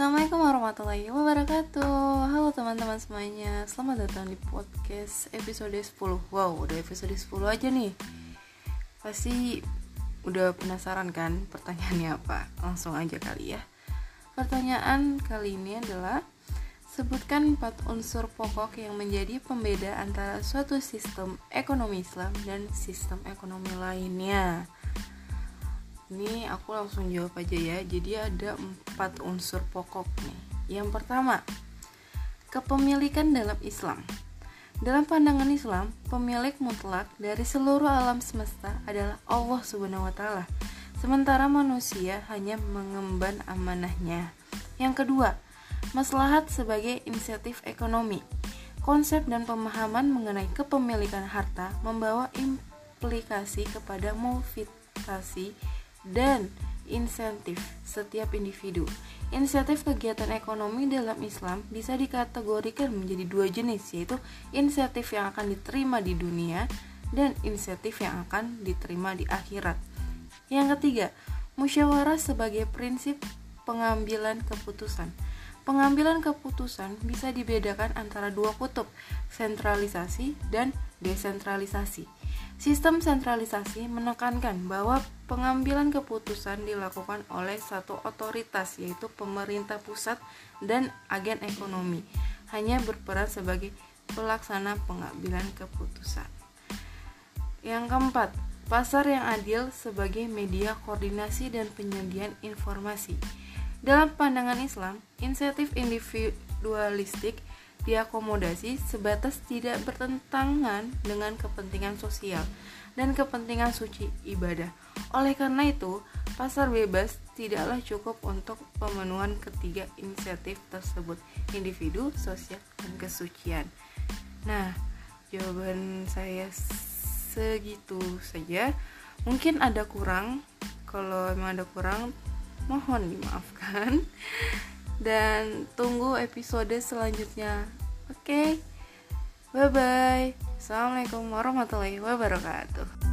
Assalamualaikum warahmatullahi wabarakatuh. Halo teman-teman semuanya Selamat datang di podcast episode 10 Wow udah episode 10 aja nih. Pasti udah penasaran kan pertanyaannya apa? Langsung aja kali ya. Pertanyaan kali ini adalah Sebutkan empat unsur pokok yang menjadi pembeda antara suatu sistem ekonomi Islam dan sistem ekonomi lainnya ini aku langsung jawab aja ya. Jadi ada empat unsur pokok nih. Yang pertama kepemilikan dalam Islam. Dalam pandangan Islam pemilik mutlak dari seluruh alam semesta adalah Allah subhanahu wa taala. Sementara manusia hanya mengemban amanahnya. Yang kedua maslahat sebagai inisiatif ekonomi. Konsep dan pemahaman mengenai kepemilikan harta membawa implikasi kepada motivasi dan insentif setiap individu. Insentif kegiatan ekonomi dalam Islam bisa dikategorikan menjadi dua jenis, yaitu insentif yang akan diterima di dunia dan insentif yang akan diterima di akhirat. Yang ketiga, musyawarah sebagai prinsip pengambilan keputusan. Pengambilan keputusan bisa dibedakan antara dua kutub, sentralisasi dan desentralisasi. Sistem sentralisasi menekankan bahwa pengambilan keputusan dilakukan oleh satu otoritas yaitu pemerintah pusat dan agen ekonomi hanya berperan sebagai pelaksana pengambilan keputusan. Yang keempat, pasar yang adil sebagai media koordinasi dan penyediaan informasi. Dalam pandangan Islam, insentif individualistik diakomodasi sebatas tidak bertentangan dengan kepentingan sosial dan kepentingan suci ibadah. Oleh karena itu, pasar bebas tidaklah cukup untuk pemenuhan ketiga inisiatif tersebut, individu, sosial, dan kesucian. Nah, jawaban saya segitu saja. Mungkin ada kurang, kalau memang ada kurang, mohon dimaafkan dan tunggu episode selanjutnya. Oke, okay? bye bye. Assalamualaikum warahmatullahi wabarakatuh.